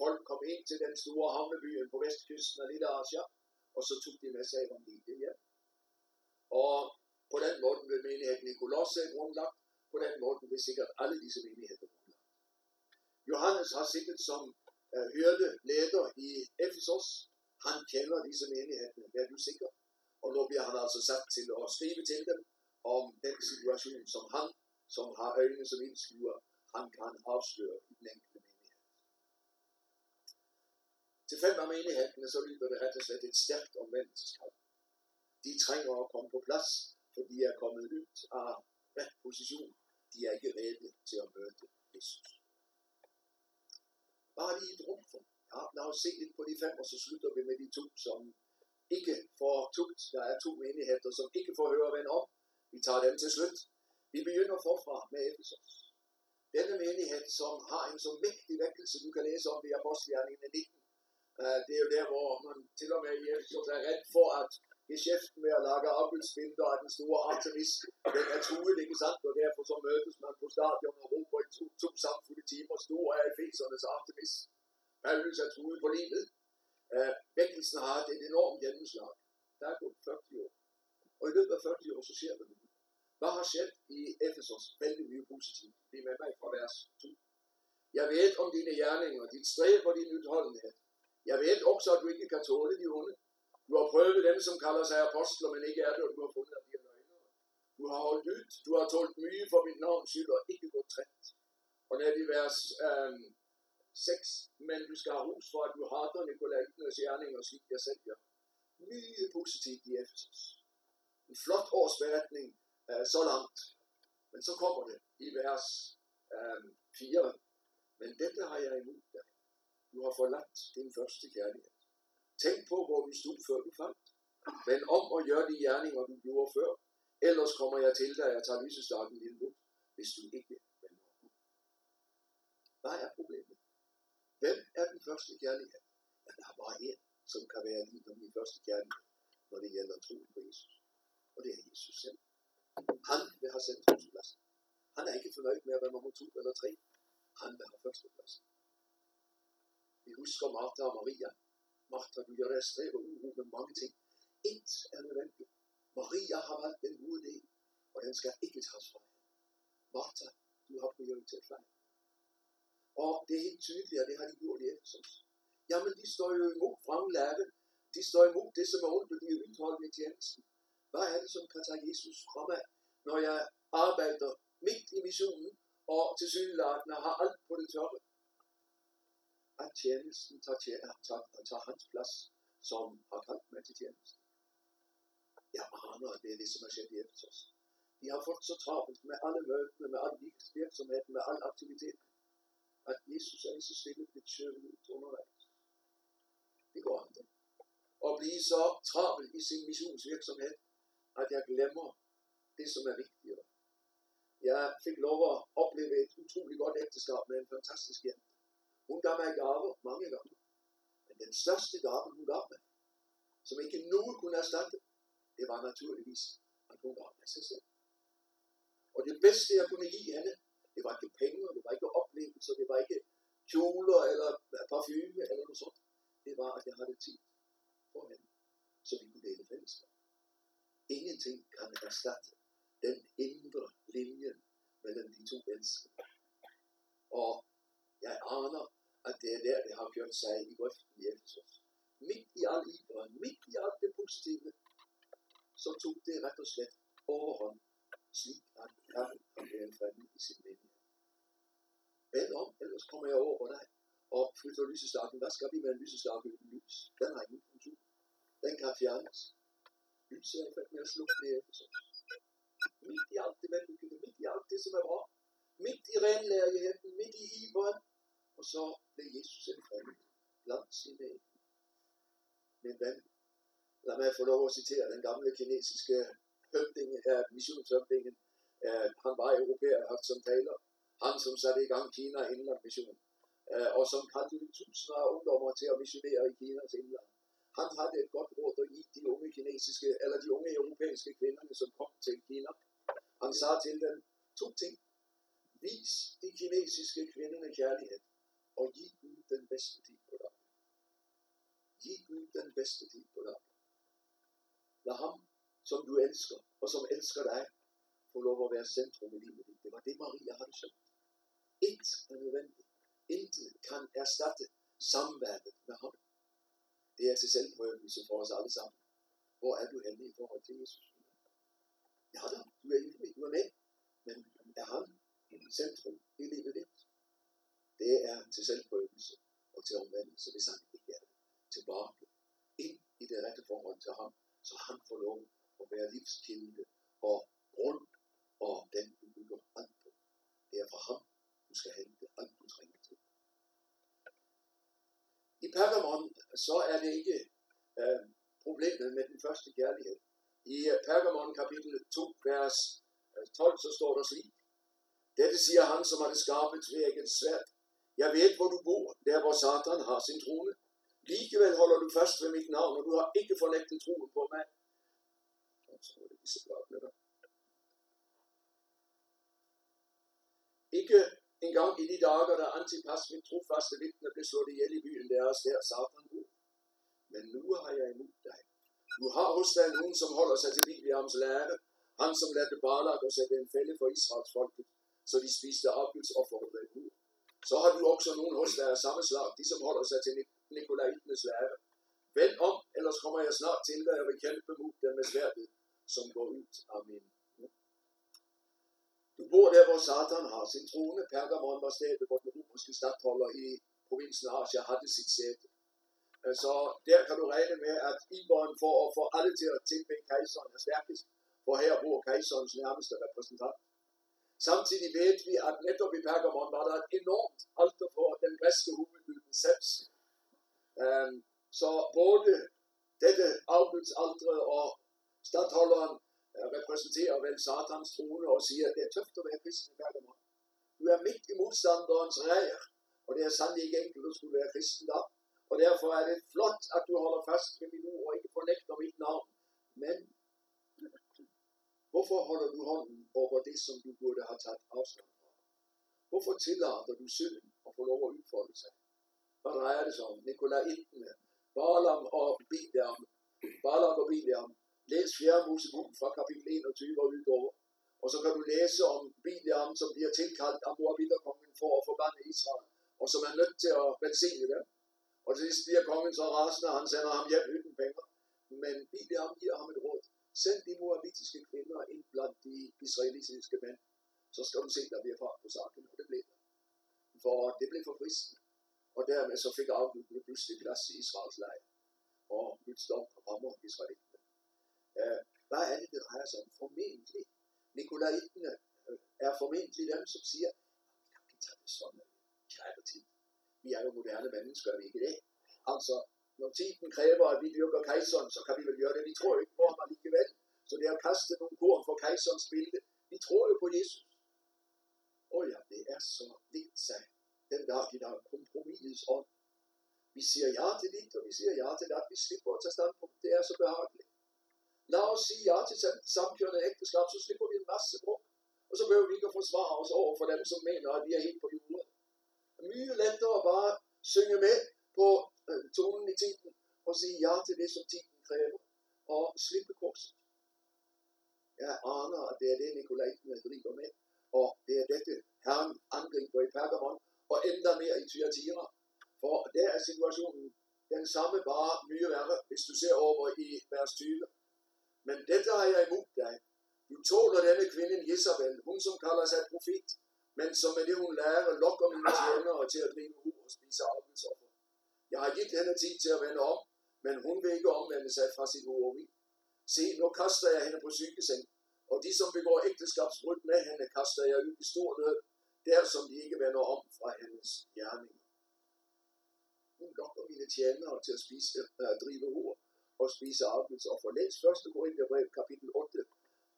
Folk kom ind til den store havnebyen på vestkysten af Lille Asia, og så tog de med sig evangeliet hjem. Og på den måde blev menigheden i Kolosse grundlagt, på den måde blev sikkert alle disse menigheder grundlagt. Johannes har sikkert som uh, hørte leder i Efesos. Han kender disse menigheder, det er du sikker. Og nu bliver han altså sat til at skrive til dem om den situation, som han, som har øjnene som indskuer, han kan afsløre i den enkelte menighed. Til fem af menighederne så lyder det rett og slett et stærkt omvendelseskald. De trænger at komme på plads, for de er kommet ud af ret position. De er ikke redde til at møde Jesus. Bare lige et rum for? Ja, lad os se lidt på de fem, og så slutter vi med de to, som ikke får tugt. Der er to menigheder, som ikke får høre ven om. Vi tager dem til slut. Vi begynder forfra med Efesos. Denne menighed, som har en så vigtig vækkelse, du kan læse om det i Apostelgjerningen 19. Det er jo der, hvor man til og med i Efesos er ret for, at geschæften med at lage afbildsbinder af den store Artemis, den er truet, ikke sandt? Og derfor så mødtes man på stadion og råber i to, to samfulde timer, stor af Efesernes Artemis. Paulus er truet på livet. Øh, uh, vækkelsen har haft et enormt gennemslag. Der er gået 40 år. Og i løbet af 40 år, så ser vi det. Hvad har sket i Efesos? Vældig mye positivt. Det er med mig fra vers 2. Jeg ved om dine gerninger, dit stræb og din udholdenhed. Jeg ved også, at du ikke kan tåle de onde. Du har prøvet dem, som kalder sig apostler, men ikke er det, og du har fundet, at de er løgnere. Du har holdt ud, du har tålt mye for mit navns skyld, og ikke gået træt. Og når det er vers øhm, 6, men du skal have hus for, at du hater Nikolainernes gerninger, slik jeg selv gør. Mye positivt i Efesus. En flot årsberetning øh, så langt. Men så kommer det i vers øh, 4. Men dette har jeg imod dig. Du har forladt din første kærlighed. Tænk på, hvor du stod, før du fandt. Men om at gøre de gerninger, du gjorde før. Ellers kommer jeg til dig jeg tager lysestakken i nu, hvis du ikke vender om. Hvad er problemet? Hvem er den første kærlighed? Ja, der er bare en, som kan være lige om den første kærlighed, når det gælder troen på Jesus. Og det er Jesus selv. Han vil have centrumspladsen. Han er ikke fornøjet med at være nummer to eller tre. Han vil have førstepladsen. Vi husker Martha og Maria. Martha, vi gøre deg og uro med mange ting. Et er nødvendigt. Maria har valgt den gode del, og den skal ikke tas fra hende. Martha, du har prioritet feil. Og det er helt tydeligt, at det har de gjort i Efesos. Jamen, de står jo imod fremlærte. De står imod det, som er ondt, og de er udholdende i tjenesten. Hvad er det, som kan tage Jesus fremad, når jeg arbejder midt i missionen, og til synlædende har alt på det tørre? At tjenesten tager, tager, tager, hans plads, som har kaldt mig til tjenesten. Jeg aner, at det er det, som er sket i Efesos. De har fået så travlt med alle møtene, med all virksomheden, med all aktivitet, at Jesus er lige så stille blitt skjøvet ut undervejs. Det går an det. At blive så travl i sin missionsvirksomhed, at jeg glemmer det, som er vigtigere. Jeg fik lov at opleve et utroligt godt ægteskab med en fantastisk jente. Hun gav mig gaver mange gange. Men den største gave, hun gav mig, som ikke nogen kunne erstatte, det var naturligvis, at hun gav mig sig selv. Og det bedste, jeg kunne give hende, det var ikke penge, det var ikke oplevelser, det var ikke kjoler eller parfume eller noget sånt. Det var, at jeg havde tid for hende, så vi kunne dele fællesskab. Ingenting kan erstatte den indre linjen mellem de to mennesker. Og jeg aner, at det er der, det har gjort sig i grøften i Efesos. Midt i al iveren, midt i alt det positive, så tog det ret og slet overhånd, slik at han kan være fremme i sin menighed. Bed om, ellers kommer jeg over dig og flytter lysestakken. Hvad skal vi med en lysestakke uden lys? Den har ingen funktion. Den kan fjernes. Lyset er i fald med at slukke det Efesos. Midt i alt det vellykkede, midt i alt det, som er bra. Midt i renlærigheden, midt i iveren. Og så blev Jesus en fremmed blandt sine egne. Min ven, lad mig få lov at citere den gamle kinesiske høvding, uh, missionshøvdingen. Uh, øh, han var europæer, haft som taler. Han som satte i gang Kina Indland Mission. øh, og som kaldte tusinder af ungdommer til at missionere i Kinas indland. Han havde et godt råd at give de unge kinesiske, eller de unge europæiske kvinder, som kom til Kina. Han sagde til dem to ting. Vis de kinesiske kvinderne kærlighed, og giv Gud den bedste tid på dig. Giv Gud den bedste tid på dig. Lad ham, som du elsker, og som elsker dig, få lov at være centrum i livet dit. Det var det, Maria havde søgt. Intet er nødvendigt. Intet kan erstatte samværet med ham. Det er til selvprøvelse for os alle sammen. Hvor er du henne i forhold til Jesus? Ja da, du er ivrig, du er med. Men er han centrum i livet dit? Det er til selvprøvelse og til omvendelse, hvis han ikke er det. Tilbage ind i det rette forhold til ham, så han får lov at være livskilde og grund og den du bygger an på. Det er fra ham, du skal hente alt du trænger til. I Pergamon, så er det ikke øh, problemet med den første kærlighed. I øh, Pergamon kapitel 2, vers øh, 12, så står der slik. Dette siger han, som har det skarpe tvækket svært. Jeg ved, hvor du bor, der hvor Satan har sin trone. Likevel holder du fast ved mit navn, og du har ikke fornægtet troen på mig. Så er det disse bladene der. Ikke engang i de dager, da Antipas, mit trofaste vidne, blev slået ihjel i byen deres, der Satan bor. Men nu har jeg imod dig. Du har hos dig nogen, som holder sig til Bibliams lære, han som lærte Balak og sætte en fælde for Israels folket, så de spiste afgudsoffer og drev. Så har du også nogen hos dig af samme slag, de som holder sig til Nikolaitenes lære. Vend om, ellers kommer jeg snart til dig og vil kæmpe mod dem med sværdet, som går ud af min du bor der, hvor Satan har sin trone. Pergamon var stedet, hvor den romerske stadholder i provinsen Asia havde sit sæde. Øh, så der kan du regne med, at Ibon for at få alle til at tilbe kejseren er stærkest, for her bor kejserens nærmeste repræsentant. Samtidig ved vi, at netop i Pergamon var der et enormt alter for den græske hovedguden Zeus. Øhm, så både dette afgudsaltre og stadholderen øh, repræsenterer vel satans trone og siger, at det er tøft at være kristen i Pergamon. Du er midt i modstanderens rejer, og det er sandelig ikke enkelt at skulle være kristen da. Og derfor er det flot, at du holder fast ved min ord og ikke fornægter mit navn. Men hvorfor holder du hånden over det, som du burde have taget afstand fra? Hvorfor tillader du synden at få lov at udfolde sig? Hvad drejer det sig om? Nikolaj Ittene, Balaam og Bileam. Balaam og Bileam Læs 4. Mosebog fra kapitel 21 og udover. Og så kan du læse om Biliam, som bliver tilkaldt af Moabiterkongen for at forbande Israel, og som er nødt til at velsigne dem. Og til sidst bliver kongen så rasende, og han sender ham hjem uden penge. Men Biliam giver ham et råd. Send de moabitiske kvinder ind blandt de israelitiske mænd. Så skal du se, der bliver fart på saken, og det blev der. For det blev for fristende. Og dermed så fik afgudene pludselig plads i Israels lejr. Og Guds dom rammer Israel. Øh, hvad er det, det drejer sig om? Formentlig. Nikolaitene øh, er formentlig dem, som siger, vi kan ikke tage det sådan, kære tid. Vi er jo moderne mennesker, vi ikke det? Altså, når tiden kræver, at vi dyrker kejseren, så kan vi vel gøre det. Vi tror ikke på ham alligevel. Så det er at kaste nogle korn for kejserens billede. Vi tror jo på Jesus. Åh oh ja, det er så lidt sagt. Den dag, de der kompromisets ånd. Vi siger ja til dit, og vi siger ja til det, at vi slipper at tage standpunkt. Det er så behageligt. Lad os sige ja til samkørende ægteskab, så slipper vi en masse brug. Og så behøver vi ikke at forsvare os over for dem, som mener, at vi er helt på jorden. Mye lettere at bare synge med på øh, tonen i tiden og sige ja til det, som tiden kræver. Og slippe korset. Jeg aner, at det er det, Nikolaitene driver med. Og det er dette, Herren angriber i Pergamon, og endda mere i Thyatira. For der er situationen den samme, bare mye værre, hvis du ser over i vers 20. Men dette har jeg imod dig. Du tåler denne kvinde Jezabel, hun som kalder sig profet, men som med det hun lærer lokker mine tjenere til at drive ud og spise arbejdsoffer. Jeg har givet hende tid til at vende om, men hun vil ikke omvende sig fra sit hoveri. Se, nu kaster jeg hende på sykeseng, og de, som begår ægteskabsbrud med hende, kaster jeg ud i stor nød, der som de ikke vender om fra hendes gerning. Hun lokker mine tjenere til at spise, øh, drive hår og spise afgiftsoffer. Læs 1. Korintherbrev kapitel 8,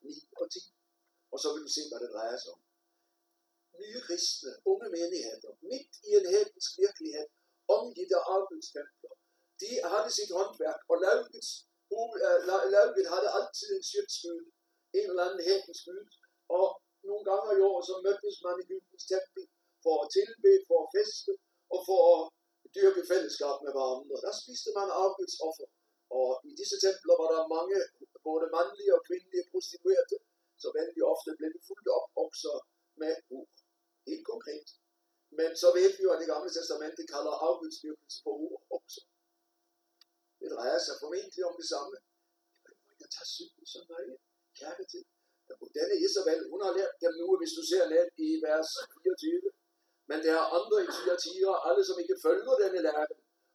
9 og 10. Og så vil du se, hvad det drejer sig om. nye kristne, unge menigheder, midt i en hedensk virkelighed, om de der arbejdstempler. De havde sit håndværk, og laugets, øh, lauget havde altid en skytsgud, en eller anden hedensk skyld, og nogle gange i år, så mødtes man i Gudens tempel for at tilbe, for at feste og for at dyrke fællesskab med hverandre. Der spiste man afgudsoffer, og i disse templer var der mange, både mandlige og kvindelige prostituerede, så vældig ofte blev fuldt op også med ord. Helt konkret. Men så ved vi jo, at det gamle testamente kalder afgudsdyrkelse for ord også. Det drejer sig formentlig om det samme. Jeg tager tage synden så nøje. Kærke til. Denne Isabel, hun har lært dem nu, hvis du ser ned i vers 24. Men der er andre i Thyatira, alle som ikke følger denne lære,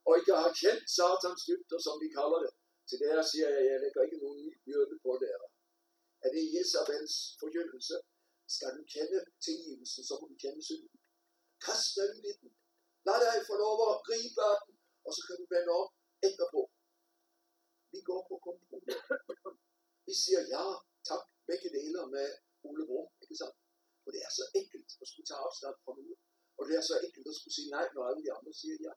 og ikke har kendt satans dybder, som vi kalder det. Til der siger jeg, jeg lægger ikke nogen ny byrde på dere. Er det Isabels forkyndelse? Skal du kende tilgivelsen, så må du kende synden. Kast dig ud i den. Lad dig få lov at gribe af den, og så kan du vende op etterpå. Vi går på kompromis. Vi siger ja, tak, begge deler med Ole Brum, ikke sant? Og det er så enkelt at skulle tage afstand fra noget. Og det er så enkelt at skulle sige nej, når alle de andre siger ja.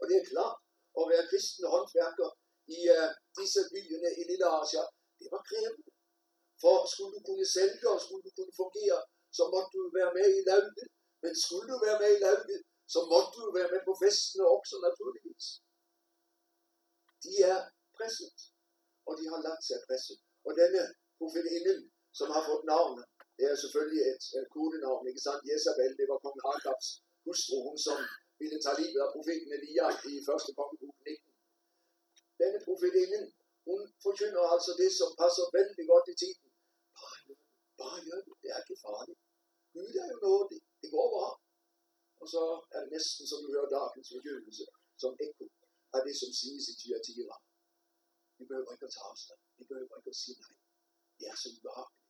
Og det er klart, at være kristne håndværker i uh, disse byerne i Lille Asia, det var krævende. For skulle du kunne sælge og skulle du kunne fungere, så måtte du være med i landet, men skulle du være med i lauget, så måtte du være med på festene også naturligvis. De er presset, og de har lagt sig presset. Og denne profetinden, som har fået navnet, det er selvfølgelig et, et kodenavn, ikke sandt? Jezabel, det var kong Akabs hustru, hun som ville tage livet af profeten Elia i første kongebog 19. Denne profetinden, hun forkynder altså det, som passer vældig godt i tiden. Bare gør det, bare gør det, det er ikke farligt. Gud er jo nådig det, går bra. Og så er det næsten, som du hører dagens forkyndelse, som ekko af det, som siges i Tyatira. Vi behøver ikke at tage afstand. Vi behøver ikke at sige nej. Det er så ubehageligt.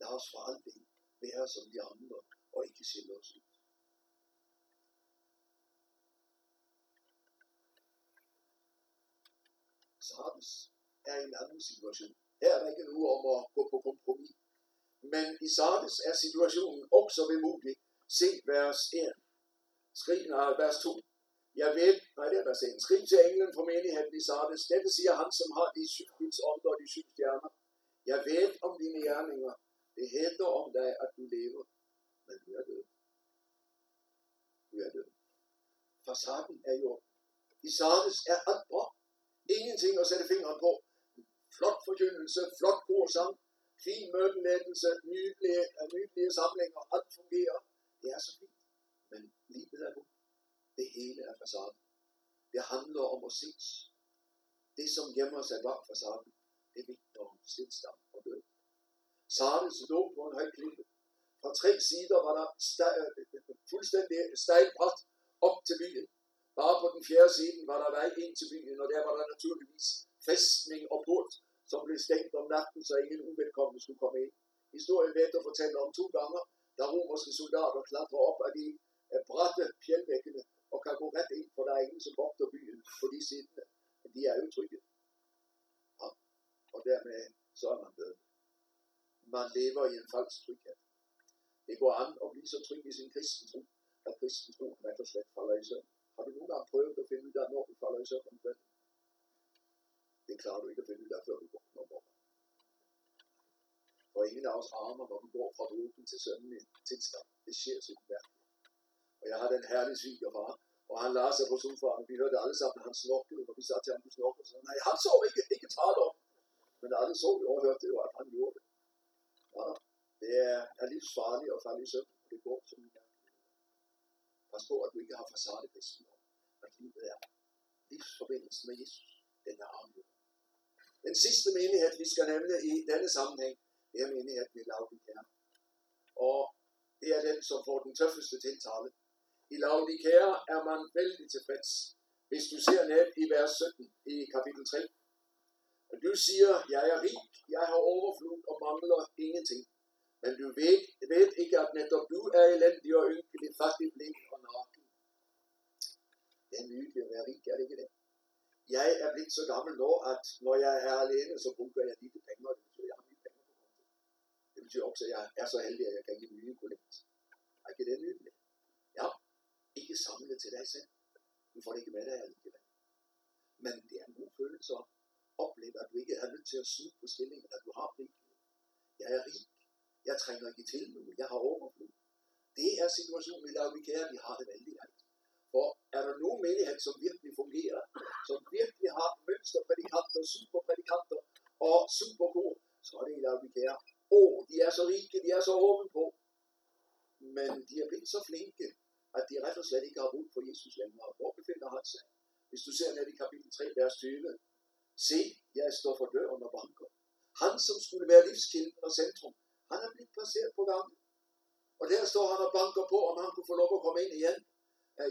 Lad os for aldrig være som de andre, og ikke sælge os ud. Sardes er en anden situation. Her er der ikke nu om at gå på kompromis. Men i Sardes er situationen også vemodig. Se vers 1. Skriv, nej, vers 2. Jeg ved, nej det er vers 1. Skrig til englen fra menigheden i Sardes. Dette siger han, som har de syv Guds ånder og de syv stjerner. Jeg ved om dine gerninger. Det hedder om dig, at du lever, men du er død. Du er død. Facaden er jo, i Sardes er alt bra. Ingenting at sætte fingeren på. Flot forkyndelse, flot korsang, fin mødelæggelse, nydelige, nydelige samlinger, alt fungerer. Det er så fint. Men livet er godt. Det hele er facaden. Det handler om at ses. Det, som gemmer sig bag facaden, det vigter om stillstand og død. Sardes lå på en høj klippe. Fra tre sider var der fuldstændig stejlbræt op til byen. Bare på den fjerde side var der vej ind til byen, og der var der naturligvis fæstning og port, som blev stængt om natten, så ingen uvedkommende skulle komme ind. Historien ved at fortælle om to gange, da romerske soldater klatrer op af de bratte fjeldvæggene og kan gå ret ind, for der er ingen, som vogter byen på de siderne. Men de er jo trygge. Ja. Og dermed så er man død. Man lever i en falsk tryghed. Det går an at blive så tryg i sin kristentro, at kristentroen rett og slet falder i søvn. Har du nogle gange prøvet at finde ud af, når du falder i søvn om kvelden? Det klarer du ikke at finde ud af, før du går om morgenen. For ingen af os armer, når du går fra vågen til sådan en tilstand. Det sker så mærkeligt. Og jeg har den herlige svigerfar, og han lader sig på sofaen, vi hørte alle sammen, han snorkede, og vi sagde til ham, du snorkede, så nej, han så ikke, ikke tale om. Men alle så jo og hørte jo, at han gjorde det. Ja, det er, er livsfarligt at falde i søvn, og det går som en Pas på, at du ikke har facadekristendom. At livet er livsforbindelsen med Jesus. Den er afgjort. Den sidste menighed, vi skal nævne i denne sammenhæng, det er menigheden i Laudikære. Og det er den, som får den tøffeste tiltale. I Laudikære er man vældig tilfreds. Hvis du ser ned i vers 17 i kapitel 3. Og du siger, jeg er rig, jeg har overflod og mangler ingenting. Men du ved, ved ikke, at netop du er elendig og ynkelig, fattig, blind og naken. Det er nydeligt at være rig, er det ikke det? Jeg er blevet så gammel nå, at når jeg er alene, så bruger jeg lite penge, og det betyder, at jeg har mye penge på konto. Det betyder også, at jeg er så heldig, at jeg kan give nye kollekt. Er ikke det nydelig? Ja, ikke samle til dig selv. Du får det ikke med dig alligevel. Men det er en god følelse at opleve, at du ikke er nødt til at snu på stillingen, at du har rigeligt. Jeg er rig. Jeg trænger ikke til nu. Jeg har overflod. Det er situationen i Laudikea, vi har det vældig godt. For er der nogen menighed, som virkelig fungerer, som virkelig har mønsterprædikanter, superprædikanter og superkor, så er det i vi kære oh, de er så rige, de er så åbne på. Men de er blevet så flinke, at de ret og slet ikke har brug for Jesus længere. Hvor befinder han sig? Hvis du ser ned i kapitel 3, vers 20. Se, jeg står for døren og banker. Han, som skulle være livskilden og centrum, han er blevet placeret på gangen. Og der står han og banker på, om han kunne få lov at komme ind igen.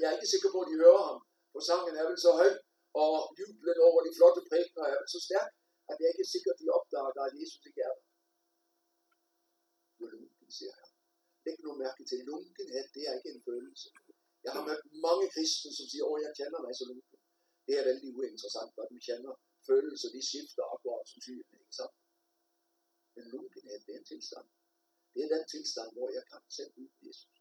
Jeg er ikke sikker på, at de hører ham, for sangen er vel så høj, og jublen over de flotte prægner er vel så stærk, at jeg ikke er sikker, at de opdager, at Jesus ikke er der. Du siger han. Læg nu mærke til, lunkenhed, det er ikke en følelse. Jeg har mødt mange kristne, som siger, åh, jeg kender mig så lunken. Det er vældig uinteressant, hvad du kender følelser, de skifter akkurat som sygen, ikke sant? Men lunkenhed, det er en tilstand. Det er den tilstand, hvor jeg kan selv ud Jesus.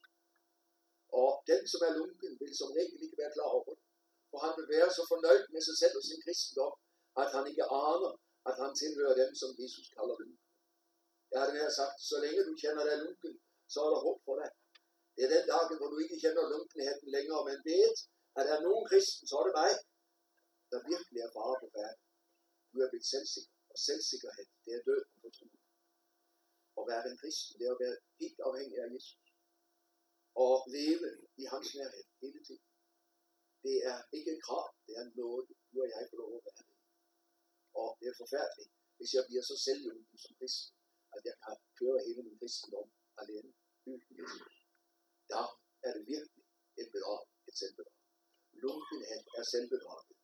Og den, som er lunken, vil som regel ikke være klar over det. For han vil være så fornøjet med sig selv og sin kristendom, at han ikke aner, at han tilhører dem, som Jesus kalder lunken. Jeg har det her sagt, så længe du kender dig lunken, så er der håb for dig. Det er den dag, hvor du ikke kender lunkenheden længere, men ved, at der er nogen kristen, så er det mig, der virkelig er fare på verden. Du er blevet selvsikker, og selvsikkerhed, det er død på tro. At være en kristen, det er at være helt afhængig af Jesus. Og leve i hans nærhed hele tiden. Det er ikke et krav, det er noget, du og jeg får lov at være. Og det er forfærdeligt, hvis jeg bliver så selvhjulpen som kristen, at jeg kan køre hele min kristendom alene uden Jesus. Der er det virkelig et bedrag, et selvbedrag. Lunkenhed er selvbedraget.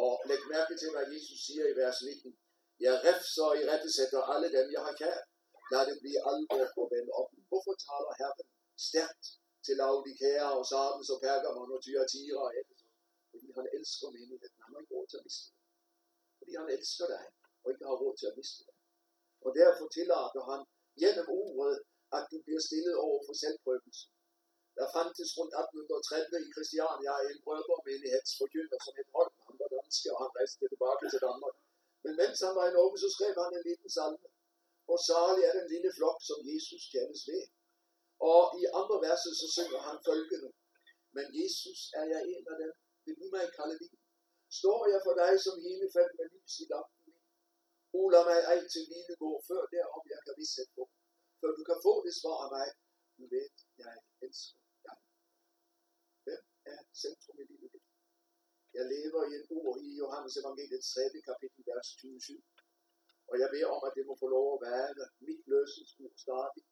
Og læg mærke til, hvad Jesus siger i vers 19. Jeg refser og i rettesætter alle dem, jeg har kær. Lad det blive alvor på vende op. Hvorfor taler Herren stærkt til Laudikea og Sardes og Pergamon og Thyatira og Efesus? Fordi han elsker menigheden. Han har ikke råd til at miste det. Fordi han elsker dig og ikke har råd til at miste det. Og derfor tillader han gennem ordet, at du bliver stillet over for selvprøvelse. Der fandtes rundt 1830 i Christiania en brødremenighedsforkynder, som hed Holm. Han var dansk, og han rejste tilbage til Danmark. Men mens han var i Norge, så skrev han en liten salme. Og salig er den lille flok, som Jesus kendes ved. Og i andre verser så synger han følgende. Men Jesus, er jeg en af dem? Vil du mig kalde din? Står jeg for dig som hele fem med lys i lampen? O, lad mig ej til hvile gå, før derom jeg kan vise på. Før du kan få det svar af mig. Du ved, jeg elsker dig. Hvem er centrum i livet? Jeg lever i et ord i Johannes evangeliet 3. kapitel, vers 27. Og jeg beder om, at det må få lov at være mit løsningsord stadig.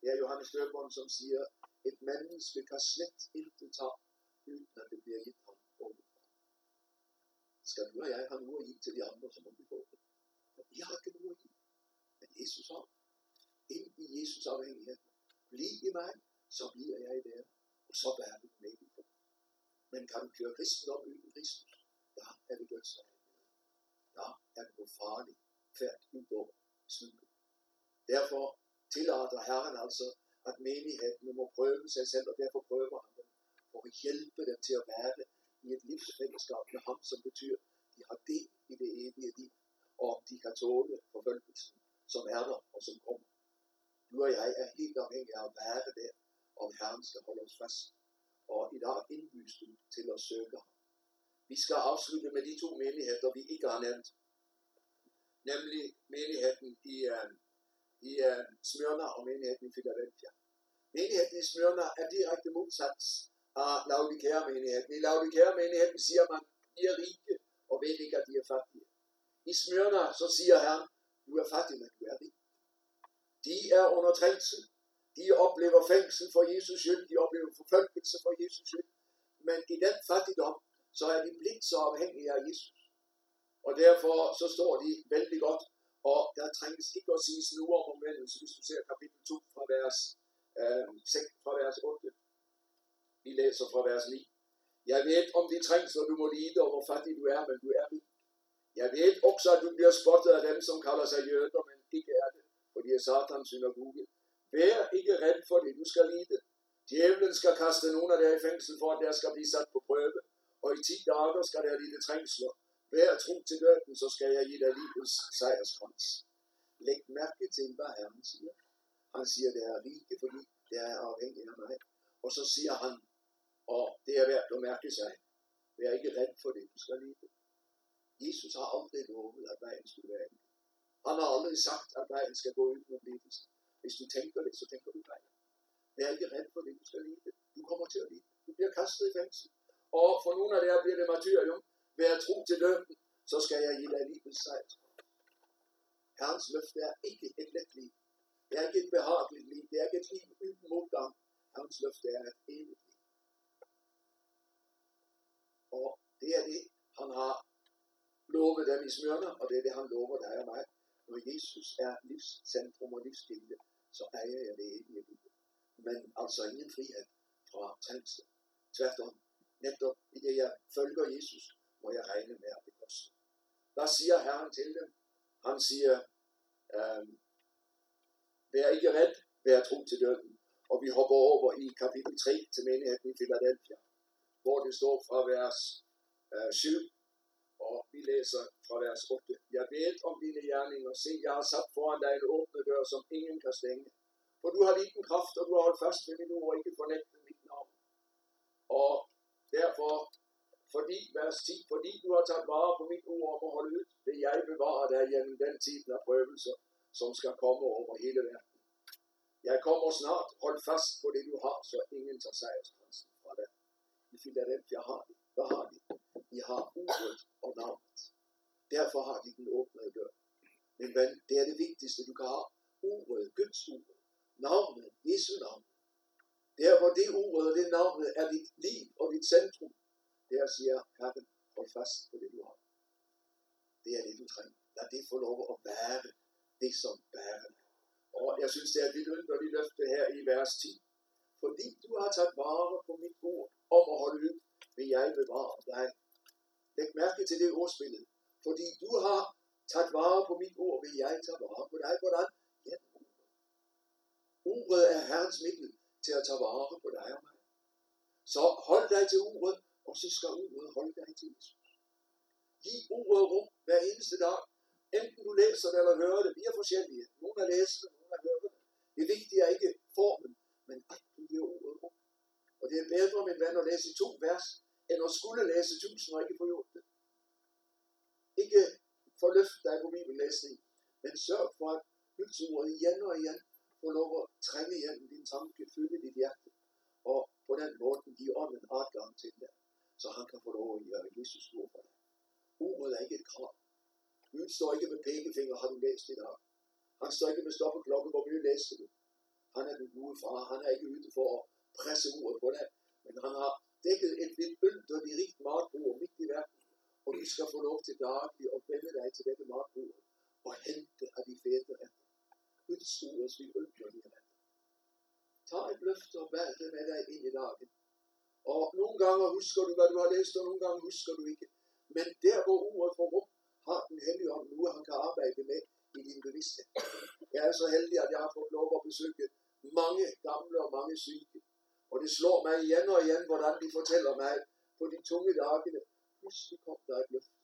Det er Johannes Døberen, som siger, et menneske kan slet ikke tage, uden at det bliver givet ham. Skal du og jeg have noget at give til de andre, så må vi få det. Vi har ikke noget at. Men Jesus har. Ind i Jesus afhængighed. Bliv i mig, så bliver jeg i der. Og så bærer du med i Men kan du køre kristendom uden Kristus, Ja, er det så Ja, er det på farligt færd ud over slutten. Derfor tillader Herren altså, at menigheden må prøve sig selv, og derfor prøver han dem for at hjælpe dem til at være i et livsfællesskab med ham, som betyder, at de har del i det evige liv, og de kan tåle forfølgelsen, som er der og som kommer. Du og jeg er helt afhængige af at være der, om Herren skal holde os fast. Og i dag indbydes du til at søge ham. Vi skal afslutte med de to menigheder, vi ikke har nævnt nemlig menigheden i, uh, i uh, Smyrna og menigheden i Philadelphia. Menigheden i Smyrna er direkte modsat af Laudikea-menigheden. I Laudikea-menigheden siger man, de er rige og ved ikke, at de er fattige. I Smyrna så siger han, du er fattig, men du er rig. De er under trængsel. De oplever fængsel for Jesus skyld. De oplever forfølgelse for Jesus skyld. Men i den fattigdom, så er de blidt så afhængige af Jesus. Og derfor så står de vældig godt, og der trænges ikke at sige nu om omvendelse, hvis du ser kapitel 2 fra vers, øh, 6, fra vers 8. Vi læser fra vers 9. Jeg ved om de trængsler, du må lide, og hvor fattig du er, men du er rig. Jeg ved også, at du bliver spottet af dem, som kalder sig jøder, men ikke er det, for de er satans synagoge. Vær ikke redd for det, du skal lide. Djævlen skal kaste nogen af jer i fængsel for, at der skal blive sat på prøve. Og i 10 dage skal der lide trængsler. Vær tro til døden, så skal jeg give dig livets sejrskrans. Læg mærke til, hvad Herren siger. Han siger, det er rike, fordi det er afhængigt af mig. Og så siger han, og det er værd at mærke sig, vær ikke redd for det, du skal lide. Jesus har aldrig lovet, at vejen skulle være enkel. Han har aldrig sagt, at vejen skal gå ud med lidelse. Hvis du tænker det, så tænker du fejl. Vær ikke redd for det, du skal lide. Du kommer til at lide. Du bliver kastet i fængsel. Og for nogle af jer bliver det martyrium. Vær tro til døden, så skal jeg give dig livets sejr. Herrens løfte er ikke et let liv. Det er ikke et behageligt liv. Det er ikke et liv uden modgang. Herrens løfte er et evigt liv. Og det er det, han har lovet dem i Smyrna, og det er det, han lover dig og mig. Når Jesus er livscentrum og livskilde, så ejer jeg det evige liv. Men altså ingen frihed fra trængsel. Tværtom, netop i det jeg følger Jesus, må jeg regne med, at det koster. Hvad siger Herren til dem? Han siger, øhm, vær ikke redd, vær tro til døden. Og vi hopper over i kapitel 3 til menigheden i Philadelphia, hvor det står fra vers øh, 7, og vi læser fra vers 8. Jeg ved om dine gerninger, se, jeg har sat foran dig en åbne dør, som ingen kan stænge. For du har liten kraft, og du har holdt fast ved min ord, og ikke fornægtet mit navn. Og derfor, fordi, vers 10, fordi du har taget vare på mit ord om at holde ud, vil jeg bevare dig gennem den tid af prøvelser, som skal komme over hele verden. Jeg kommer snart, hold fast på det du har, så ingen tager sejrskransen fra dig. I Philadelphia har de. Hvad har de? De har ordet og navnet. Derfor har de den åbne dør. Men ven, det er det vigtigste, du kan have. Ordet, Guds ord. Navnet, Jesu navn. Der hvor det ordet og det navnet er dit liv og dit centrum, der siger Herren, hold fast på det du har. Det er det du trænger. Lad det få lov at være det som bærer. Og jeg synes det er et vidunderligt løfte her i vers 10. Fordi du har taget vare på mit ord om at holde ud, vil jeg bevare dig. Læg mærke til det ordspillet. Fordi du har taget vare på mit ord, vil jeg tage vare på dig. Hvordan? Ja, ordet er Herrens middel til at tage vare på dig og mig. Så hold dig til ordet, og så skal ordet holde dig til Jesus. Giv ordet rum hver eneste dag. Enten du læser det eller hører det. Vi er forskellige. Nogle er læsende, nogle er hørende. det. Det vigtige er ikke formen, men at du giver ordet rum. Og det er bedre, min ven, at læse to vers, end at skulle læse tusind og ikke få gjort det. Ikke forløft dig på bibellæsning, men sørg for, at Guds ord igen og igen får lov at trænge igennem din tanke, fylde dit hjerte, og på den måde give ånden adgang til dig, så han kan få lov at gøre Jesus ord for dig. Ordet er ikke et krav. Gud står ikke med pegefinger, har du læst i dag. Han står ikke med stoppeklokke, hvor mye læste du. Han er den gode far. Han er ikke ute for at presse ordet på dig, men han har dækket et vidunderligt rigt matbord midt i verden, og du skal få lov til daglig at vende dig til dette matbord og hente af de fede retter. Guds ords vidunderlige retter. Ta et løfte og bær det med dig ind i dagen. Og nogle gange husker du, hvad du har læst, og nogle gange husker du ikke. Men der, hvor ordet får rum, har den hellige ånd nu, han kan arbejde med i din bevidsthed. Jeg er så heldig, at jeg har fået lov at besøge mange gamle og mange syge. Og det slår mig igen og igen, hvordan de fortæller mig på de tunge dagene. Pludselig kom der et løfte.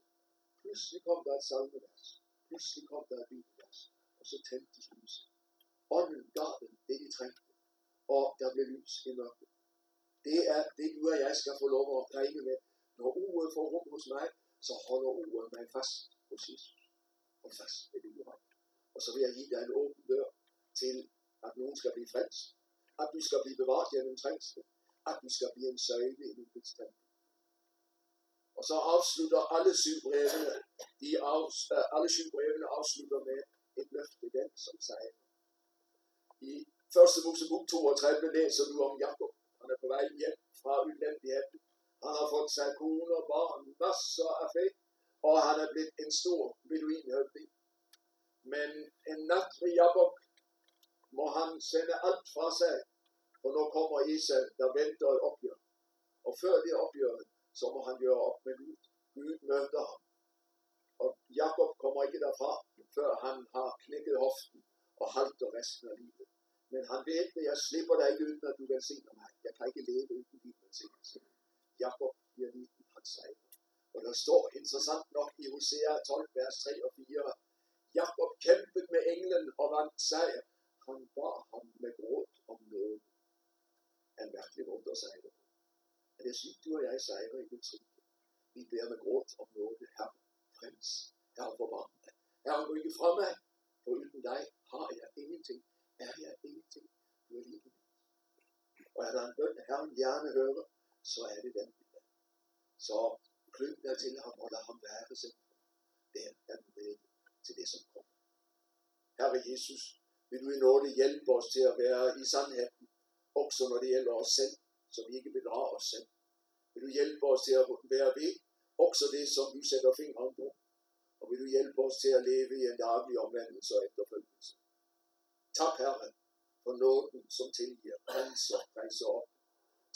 Pludselig kom der et salmevers. Pludselig kom der et bibelvers. Og så tændtes lyset. Ånden gav dem det, de trængte. Og der blev lys i mørket. Det er det, du og jeg skal få lov at regne med. Når uret får rum hos mig, så holder uret mig fast hos Jesus. Og fast med det, du har. Og så vil jeg give dig en åben dør til, at nogen skal blive frelst. At du skal blive bevaret gennem trængsel. At du skal blive en søjle i Guds tempel. Og så afslutter alle syv brevene, de af, uh, øh, alle syv brevene afslutter med et løfte, den som sejrer. I første Mosebog 32 læser du om Jakob. Han er på vej hjem fra udlændigheden. Han har fået sig kone og barn, masser af fedt, og han er blevet en stor beduinhøvding. Men en nat ved Jakob må han sende alt fra sig, for nu kommer Esau, der venter et opgør. Og før det opgør, så må han gøre op med Gud. Gud møder ham. Og Jakob kommer ikke derfra, før han har knækket hoften og halter resten af livet. Men han ved, at jeg slipper dig ikke uden, at du velsigner mig. Jeg kan ikke leve uden din velsignelse. Jakob bliver lige hans sejr. Og der står interessant nok i Hosea 12, vers 3 og 4. Jakob kæmpede med englen og vandt sejr. Han bar ham med gråt om noget. En virkelig måde at sejre på. Er det slik, du og jeg sejrer i Guds rike? Vi beder med gråt om noget. Herre, frels. Herre, forbarm dig. Herre, gå ikke fra mig. For uden dig har jeg ingenting. Er jeg ingenting. Du er lige Og er der en bøn, Herren gerne hører, så er det den. Så klyng dig til ham og lad ham være sig. Det er den til det, som kommer. Herre Jesus, vil du i nåde hjælpe os til at være i sandheden, også når det gælder os selv, så vi ikke bedrager os selv. Vil du hjælpe os til at være ved, også det, som du sætter fingeren på. Og vil du hjælpe os til at leve i en daglig omvendelse og efterfølgelse. Tak, Herre, for nåden, som tilgiver, renser, rejser op.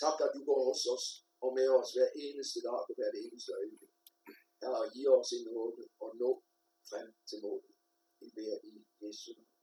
Tak, at du går hos os og med os hver eneste dag og hver eneste øjeblik. Herre, giv os en nåde og nå frem til målet. Vi beder i Jesu navn.